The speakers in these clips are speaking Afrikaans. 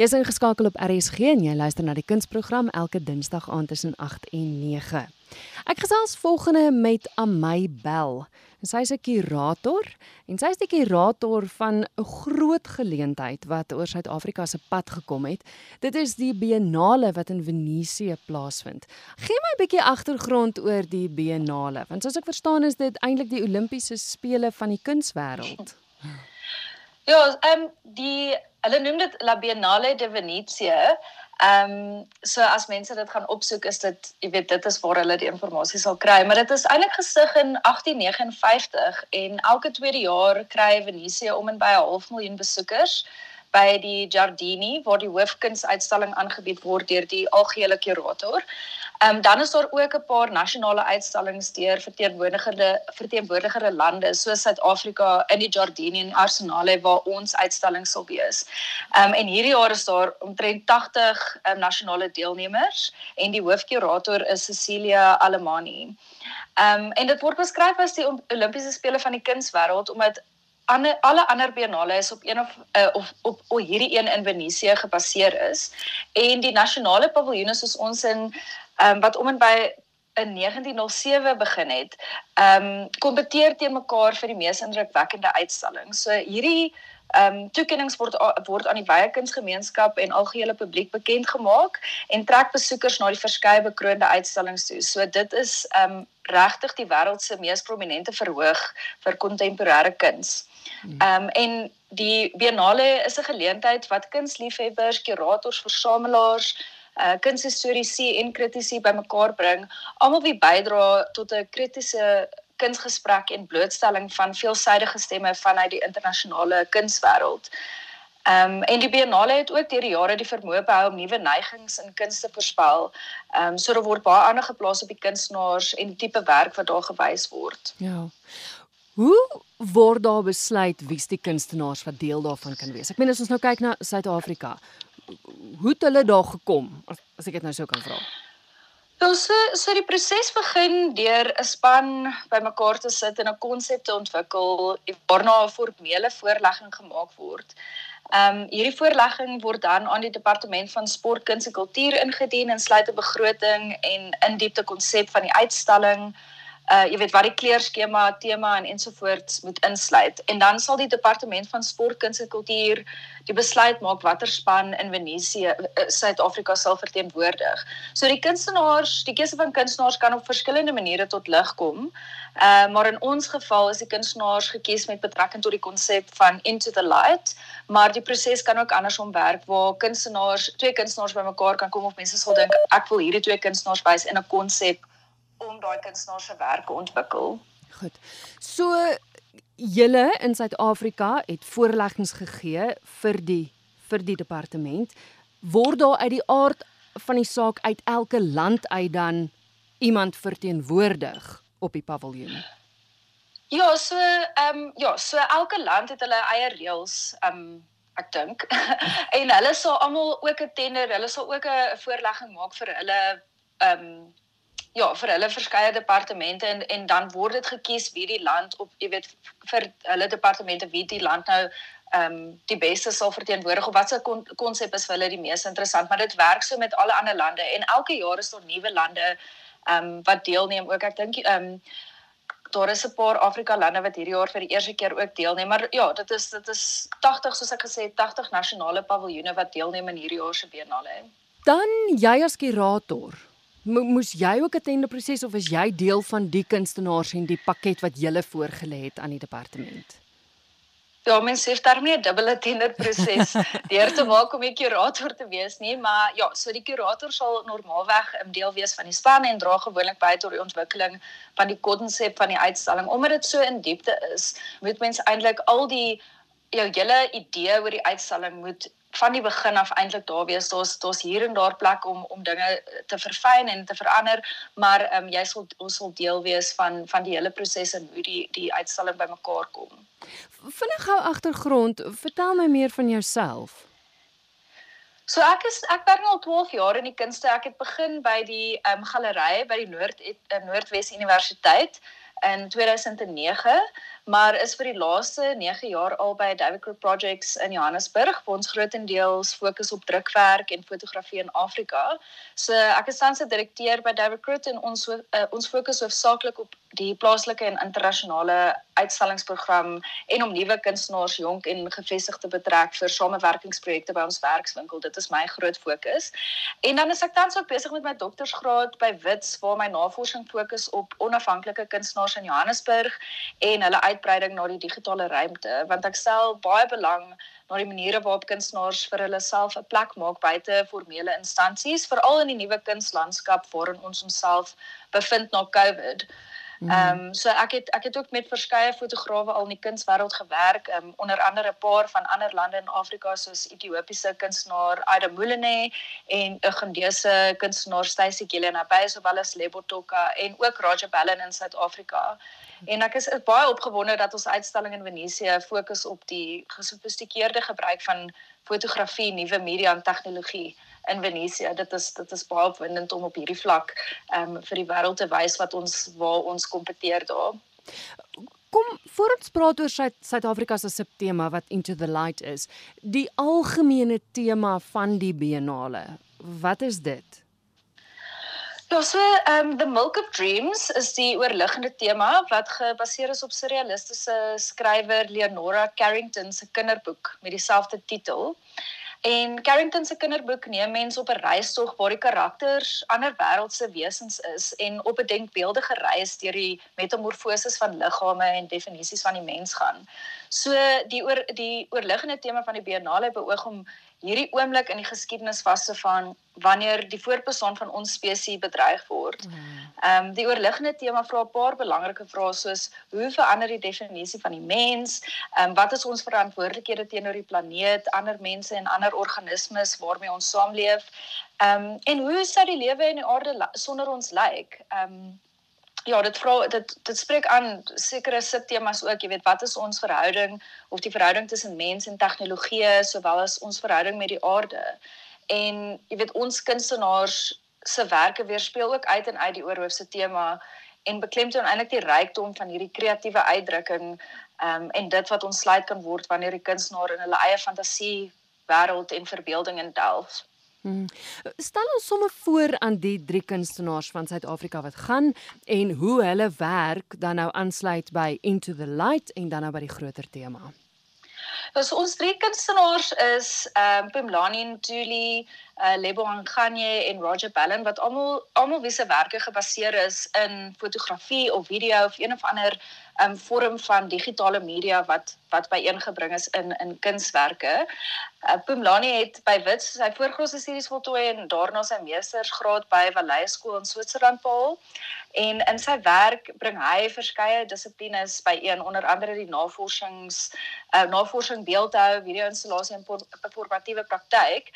Jy is ingeskakel op RSG en jy luister na die kunsprogram elke Dinsdag aand tussen 8 en 9. Ek gesels volgende met Amay Bell. Sy is 'n kurator en sy is die kurator van 'n groot geleentheid wat oor Suid-Afrika se pad gekom het. Dit is die Biennale wat in Venesië plaasvind. Gee my 'n bietjie agtergrond oor die Biennale, want soos ek verstaan is dit eintlik die Olimpiese spele van die kunswêreld. Ja, ehm um, die hulle noem dit La Biennale de Venezia. Ehm um, so as mense dit gaan opsoek is dit jy weet dit is waar hulle die inligting sal kry, maar dit is eintlik gestig in 1859 en elke tweede jaar kry Venesië om en by 'n half miljoen besoekers by die Giardini waar die hoofkunsuitstalling aangebied word deur die algehele kurator. Ehm um, dan is daar ook 'n paar nasionale uitstallings deur verteenwoordigende verteenwoordigende lande soos Suid-Afrika in die Giardini en Arsenale waar ons uitstalling sal wees. Ehm um, en hierdie jaar is daar omtrent 80 um, ehm, nasionale deelnemers en die hoofkurator is Cecilia Alemani. Ehm um, en dit word beskryf as die Olimpiese spele van die kunswêreld omdat ander alle ander biennale is op een of uh, of op, op hierdie een in Venesië gebaseer is en die nasionale paviljoene soos ons in um, wat om en by in 1907 begin het, ehm um, kompeteer teen mekaar vir die mees indrukwekkende uitstalling. So hierdie ehm um, toekenninge word word aan die wye kunsgemeenskap en algehele publiek bekend gemaak en trek besoekers na die verskeie bekroonde uitstallings toe. So dit is ehm um, regtig die wêreld se mees prominente verhoog vir kontemporêre kuns. Hmm. Ehm um, en die Biennale is 'n geleentheid wat kunsliefhebbers, kurators, versamelaars uh kunshistoriese en kritici bymekaar bring, almal wie bydra tot 'n kritiese kunsgesprek en blootstelling van veelsidige stemme vanuit die internasionale kunswêreld. Ehm um, en die Biennale het ook deur die jare die vermoë behou om nuwe neigings in kuns te voorspel. Ehm um, so daar word baie aandag geplaas op die kunstenaars en die tipe werk wat daar gewys word. Ja. Hoe word daar besluit wie's die kunstenaars wat deel daarvan kan wees? Ek meen as ons nou kyk na Suid-Afrika, hoe het hulle daar gekom as, as ek dit nou sou kan vra? Wel so so die proses begin deur 'n span bymekaar te sit en 'n konsep te ontwikkel waarna 'n formele voorlegging gemaak word. Ehm um, hierdie voorlegging word dan aan die departement van sport, kuns en kultuur ingedien en sluit 'n begroting en in diepte konsep van die uitstalling, uh jy weet wat die kleurskema, tema en ensovoorts moet insluit. En dan sal die departement van sport, kuns en kultuur die besluit maak watter span in Venesië uh, Suid-Afrika sal verteenwoordig. So die kunstenaars, die keuse van kunstenaars kan op verskillende maniere tot lig kom. Uh maar in ons geval is die kunstenaars gekies met betrekking tot die konsep van Into the Light, maar die proses kan ook andersom werk waar kunstenaars, twee kunstenaars bymekaar kan kom of mense sal dink ek wil hierdie twee kunstenaars wys in 'n konsep om daai kunstenaars se werke ontwikkel. Goed. So julle in Suid-Afrika het voorleggings gegee vir die vir die departement word daar uit die aard van die saak uit elke land uit dan iemand verteenwoordig op die paviljoen. Ja, so ehm um, ja, so elke land het hulle eie reëls, ehm um, ek dink. en hulle sal almal ook 'n tender, hulle sal ook 'n voorlegging maak vir hulle ehm um, ja, vir hulle verskeie departemente en en dan word dit gekies wie die land op jy weet vir hulle departemente wie die land nou ehm um, die beste sal verteenwoordig of watse konsep is vir hulle die mees interessant, maar dit werk so met alle ander lande en elke jaar is daar nuwe lande ehm um, wat deelneem ook. Ek dink ehm um, daar is 'n paar Afrika lande wat hierdie jaar vir die eerste keer ook deelneem, maar ja, dit is dit is 80 soos ek gesê het, 80 nasionale paviljoene wat deelneem in hierdie jaar se biennale. Dan jy as kurator Mo moes jy ook 'n tenderproses of is jy deel van die kunstenaars en die pakket wat julle voorgelê het aan die departement? Ja, mens het daarmee 'n dubbele tenderproses deur te maak om 'n kurator te wees nie, maar ja, so die kurator sal normaalweg 'n deel wees van die span en dra gewoonlik by tot die ontwikkeling van die konsep van die uitstalling. Omdat dit so in diepte is, moet mens eintlik al die jou hele idee oor die uitstalling moet van die begin af eintlik daar wees. Daar's daar's hier en daar plek om om dinge te verfyn en te verander, maar ehm um, jy sal ons sal deel wees van van die hele proses en hoe die die uitstalling bymekaar kom. Vinnig gou agtergrond, vertel my meer van jouself. So ek is ek werk al 12 jaar in die kunste. Ek het begin by die ehm um, galery by die Noord uh, Noordwes Universiteit in 2009 maar is vir die laaste 9 jaar al by David Crook Projects in Johannesburg waar ons grootendeels fokus op drukwerk en fotografie in Afrika. So ek is tans 'n direkteur by David Crook en ons uh, ons fokus hoofsaaklik op die plaaslike en internasionale uitstallingsprogram en om nuwe kunstenaars jonk en gevestig te betrek vir samewerkingsprojekte by ons werkswinkel. Dit is my groot fokus. En dan is ek tans ook besig met my doktorsgraad by Wits waar my navorsing fokus op onafhanklike kunstenaars in Johannesburg en hulle uitbreiding na die digitale ruimte, want ek stel baie belang na die maniere waarop kunstenaars vir hulle self 'n plek maak buite formele instansies, veral in die nuwe kunslandskap waarin ons onsself bevind na COVID. Mhm. Ehm um, so ek het ek het ook met verskeie fotograwe al in die kunswêreld gewerk, ehm um, onder andere 'n paar van ander lande in Afrika soos Ethiopiese kunstenaar Aida Mulene en 'n Ugandese kunstenaar Stacy Gelena by sowel as Lebo Toka en ook Raja Bellen in Suid-Afrika. En ek is, is baie opgewonde dat ons uitstalling in Venesië fokus op die gesofistikeerde gebruik van fotografie, nuwe media en tegnologie in Venesië. Dit is dit is baie opwindend om op hierdie vlak ehm um, vir die wêreld te wys wat ons waar ons kompeteer daar. Kom voor ons praat oor Suid-Afrika se subtema wat Into the Light is. Die algemene tema van die biennale. Wat is dit? Ja, so um, The Milk of Dreams is die oorliggende tema wat gebaseer is op surrealistiese skrywer Leonora Carrington se kinderboek met dieselfde titel. En Carrington se kinderboek neem mense op 'n reistog waar die karakters ander wêreldse wesens is en op 'n denkbeeldige reis deur die metamorfoses van liggame en definisies van die mens gaan. So die oor die oorliggende tema van die biennale beoog om hierdie oomblik in die geskiedenis vas te vang wanneer die voortbestaan van ons spesies bedreig word. Hmm. Ehm um, die oorliggende tema vra 'n paar belangrike vrae soos hoe verander die definisie van die mens? Ehm um, wat is ons verantwoordelikhede teenoor die planeet, ander mense en ander organismes waarmee ons saamleef? Ehm um, en hoe sou die lewe in die aarde sonder ons lyk? Ehm um, ja, dit vra dit dit spreek aan sekere subtemas ook, jy weet, wat is ons verhouding of die verhouding tussen mens en tegnologie sowel as ons verhouding met die aarde. En jy weet ons kunstenaars se werke weerspieël ook uit en uit die oorhoofse tema en beklemtoon eintlik die rykdom van hierdie kreatiewe uitdrukking um, en dit wat ons sluit kan word wanneer die kunstenaar in hulle eie fantasie wêreld en verbeelding indelf. Hmm. Stel ons sommer voor aan die drie kunstenaars van Suid-Afrika wat gaan en hoe hulle werk dan nou aansluit by Into the Light en dan nou by die groter tema. Dus ons drie kunstenaars is ehm um, Pimlani Ntuli, uh, Lebo Anganye en Roger Ballen wat almal almal wie se werke gebaseer is in fotografie of video of een of ander um, vorm van digitale media wat wat byeengebring is in in kunswerke. Uh, Pumlani het by Wits sy voorgrondse studies voltooi en daarna sy meestersgraad by Vallei Skool in Switserland behaal. En in sy werk bring hy verskeie dissiplines byeen, onder andere die navorsings uh, navorsing beeldhou, video-installasie en performatiewe praktyk.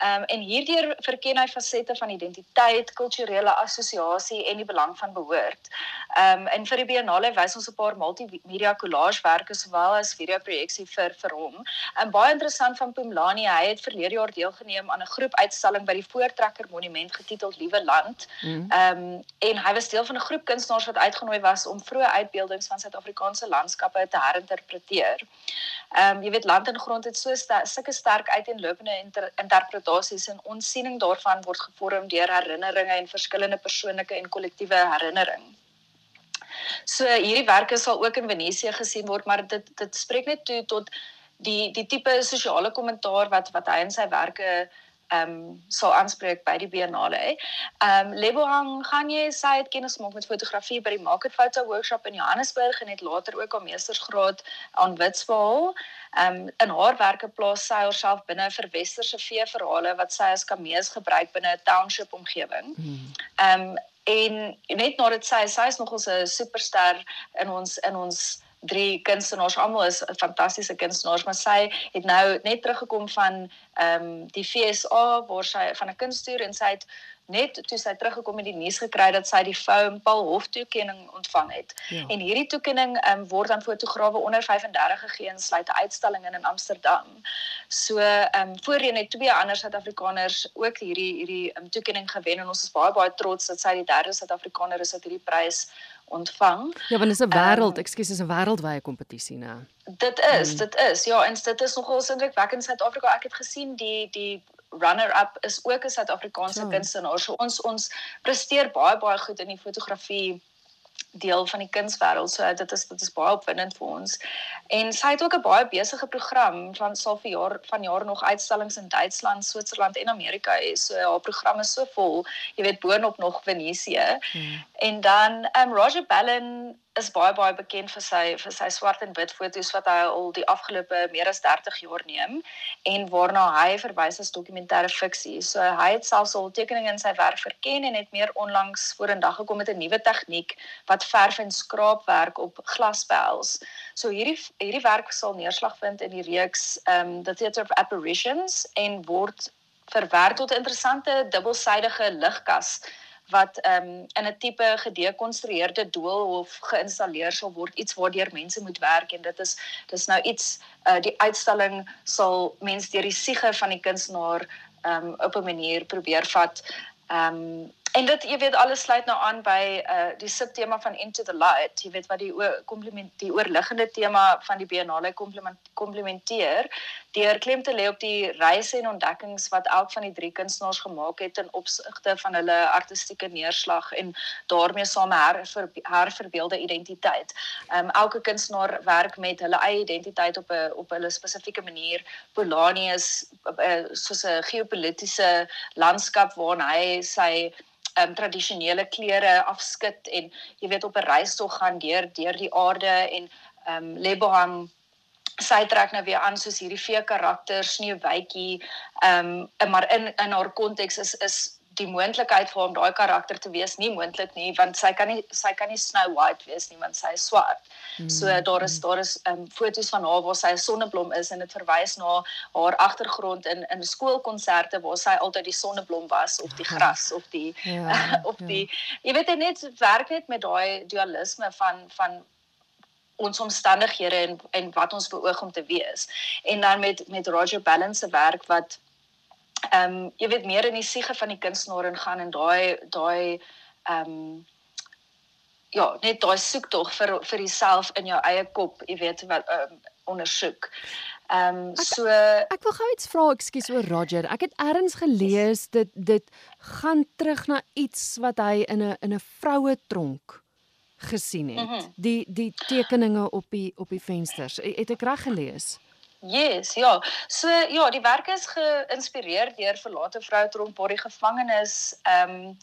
Um, en hierdeur verken hy fasette van identiteit, kulturele assosiasie en die belang van behoort. Ehm um, en vir die biennale wys ons 'n paar multimedia collagewerke sowel as videoprojeksie vir vir hom. En baie interessant van Pumlani, hy het verlede jaar deelgeneem aan 'n groep uitstalling by die Voortrekker Monument getiteld Liewe Land. Mhm. Ehm mm um, en hy was deel van 'n groep kunstenaars wat uitgenooi was om vroeë uitbeeldings van Suid-Afrikaanse landskappe te herinterpreteer. Ehm um, jy weet land en grond het so sulke sterk uiteenlopende inter interpretasies en ons siening daarvan word gevorm deur herinneringe en verskillende persoonlike en kollektiewe herinnering. So hierdiewerke sal ook in Venesië gesien word, maar dit dit spreek net toe tot die die tipe sosiale kommentaar wat wat hy in sy werke ehm um, sal aanspreek by die biennale. Ehm um, Lebohang gaan jy sy het kennis gemaak met fotografie by die Market Photo Workshop in Johannesburg en het later ook haar meestersgraad aan Wits behaal. Ehm um, in haar werke plaas sy haarself binne vir westerse veeverhale wat sy as kamees gebruik binne 'n township omgewing. Hmm. Ehm um, en net nadat sy sy is nog 'n superster in ons in ons drie kunstenaars almal is fantastiese kunstenaars maar sy het nou net teruggekom van ehm um, die FSA waar sy van 'n kunstoer en sy het net toe sy teruggekom het die nuus gekry dat sy die Foam Paul Hof toekenning ontvang het. Ja. En hierdie toekenning um, word aan fotograwe onder 35 gegee en sluit 'n uitstalling in in Amsterdam. So ehm um, voorheen het twee ander Suid-Afrikaners ook hierdie hierdie um, toekenning gewen en ons is baie baie trots dat sy die derde Suid-Afrikaner is wat hierdie prys ontvang. Ja, want dit is 'n wêreld, um, ekskuus, is 'n wêreldwye kompetisie, né? Dit is, mm. dit is. Ja, en dit is nogal indrukwekkend in Suid-Afrika. Ek het gesien die die runner-up is ook 'n Suid-Afrikaanse ja. kunstenaar. So ons ons presteer baie baie goed in die fotografie deel van die kunswêreld. So dit is dit is baie opwindend vir ons. En sy het ook 'n baie besige program van sal vir jaar van jaar nog uitstallings in Duitsland, Switserland en Amerika hê. So haar program is so vol. Jy weet boonop nog Venesië. Hmm. En dan um Roger Ballin is baie baie bekend vir sy vir sy swart en wit foto's wat hy al die afgelope meer as 30 jaar neem en waarna hy verwys as dokumentêre fiksie. So hy het selfs al tekeninge in sy werk verken en het meer onlangs vorendag gekom met 'n nuwe tegniek wat verf en skraapwerk op glaspels. So hierdie hierdie werk sal neerslag vind in die reeks um The Theatre of Apparitions en word verwerk tot 'n interessante dubbelsydige ligkas wat ehm um, in 'n tipe gedekonstrueerde doolhof geïnstalleer sal word iets waardeur mense moet werk en dit is dis nou iets uh, die uitstalling sal mense deur die siege van die kunstenaar ehm um, op 'n manier probeer vat. Ehm um, En dit jy weet alles sluit nou aan by uh die subtema van Into the Light, jy weet wat die komplement die oorliggende tema van die biennale komplementeer deur klem te lê op die reise en ontdekkings wat elk van die drie kunstenaars gemaak het in opsigte van hulle artistieke neerslag en daarmee saam her, herverbeelde identiteit. Um elke kunstenaar werk met hulle eie identiteit op 'n op hulle spesifieke manier. Polani is uh, soos 'n geopolitiese landskap waarin hy sy um, tradisionele klere afskud en jy weet op 'n reistog gaan deur deur die aarde en ehm um, Lebohang sy trek nou weer aan soos hierdie vee karakter Sneeuwwitjie ehm um, maar in in haar konteks is is die moontlikheid vir hom daai karakter te wees nie moontlik nie want sy kan nie sy kan nie Snow White wees nie want sy is swart. Mm. So daar is daar is um, foto's van haar waar sy 'n sonneblom is en dit verwys na haar agtergrond in in skoolkonserte waar sy altyd die sonneblom was of die gras of die ja, of die ja. jy weet net werk net met daai dualisme van van ons omstandighede en en wat ons beoog om te wees. En dan met met Roger Balance se werk wat ehm um, jy weet meer in die siege van die kunstenaar ingaan en daai daai ehm um, ja, net daai soektog vir vir jouself in jou eie kop, jy weet wat um, ondersoek. Ehm um, so ek wil gou iets vra, ekskuus oor Roger. Ek het eers gelees dit dit gaan terug na iets wat hy in 'n in 'n vroue tronk gesien het. Mm -hmm. Die die tekeninge op die op die vensters. Het ek reg gelees? Yes, ja. So ja, die werk is geïnspireer deur verlate vroue tronk waar die gevangenes ehm um,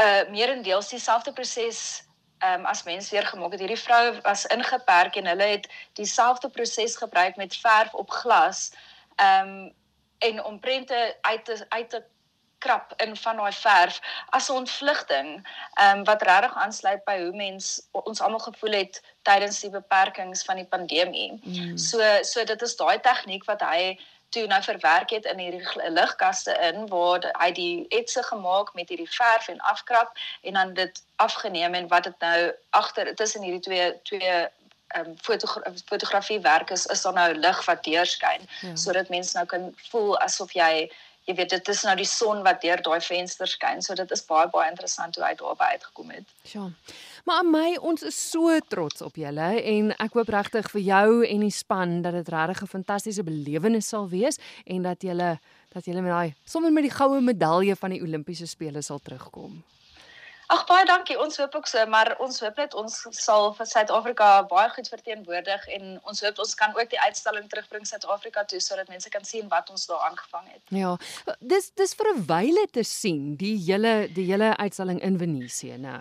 uh meerendeels dieselfde proses ehm um, as mens weer gemaak het. Hierdie vrou was ingeperk en hulle het dieselfde proses gebruik met verf op glas ehm um, en om prente uit te uit te krap in van daai verf as 'n ontvlugting um, wat regtig aansluit by hoe mens ons almal gevoel het tydens die beperkings van die pandemie. Mm. So so dit is daai tegniek wat hy toe nou verwerk het in hierdie ligkaste in waar hy die etse gemaak met hierdie verf en afkrap en dan dit afgeneem en wat dit nou agter tussen hierdie twee twee ehm um, fotogra fotografie werk is is daar nou lig wat deurskyn ja. sodat mense nou kan voel asof jy jy weet dit is nou die son wat deur daai venster skyn so dit is baie baie interessant hoe hy daarby uitgekom het. Ja. Maar aan my ons is so trots op julle en ek hoop regtig vir jou en die span dat dit regtig 'n fantastiese belewenis sal wees en dat julle dat julle met daai sommer met die goue medalje van die Olimpiese spele sal terugkom. Ag baie dankie. Ons hoop ook so, maar ons hoop net ons sal vir Suid-Afrika baie goed verteenwoordig en ons hoop ons kan ook die uitstalling terugbring Suid-Afrika toe sodat mense kan sien wat ons daar aangevang het. Ja. Dis dis vir 'n wyle te sien, die hele die hele uitstalling in Venesië, né?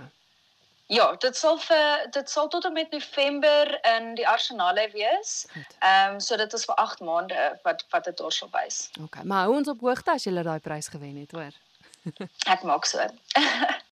Ja, dit sal vir dit sal tot en met November in die Arsenale wees. Ehm um, so dit is vir 8 maande wat wat dit daar sal wys. OK, maar hou ons op hoogte as jy daai prys gewen het, hoor. Ek maak so.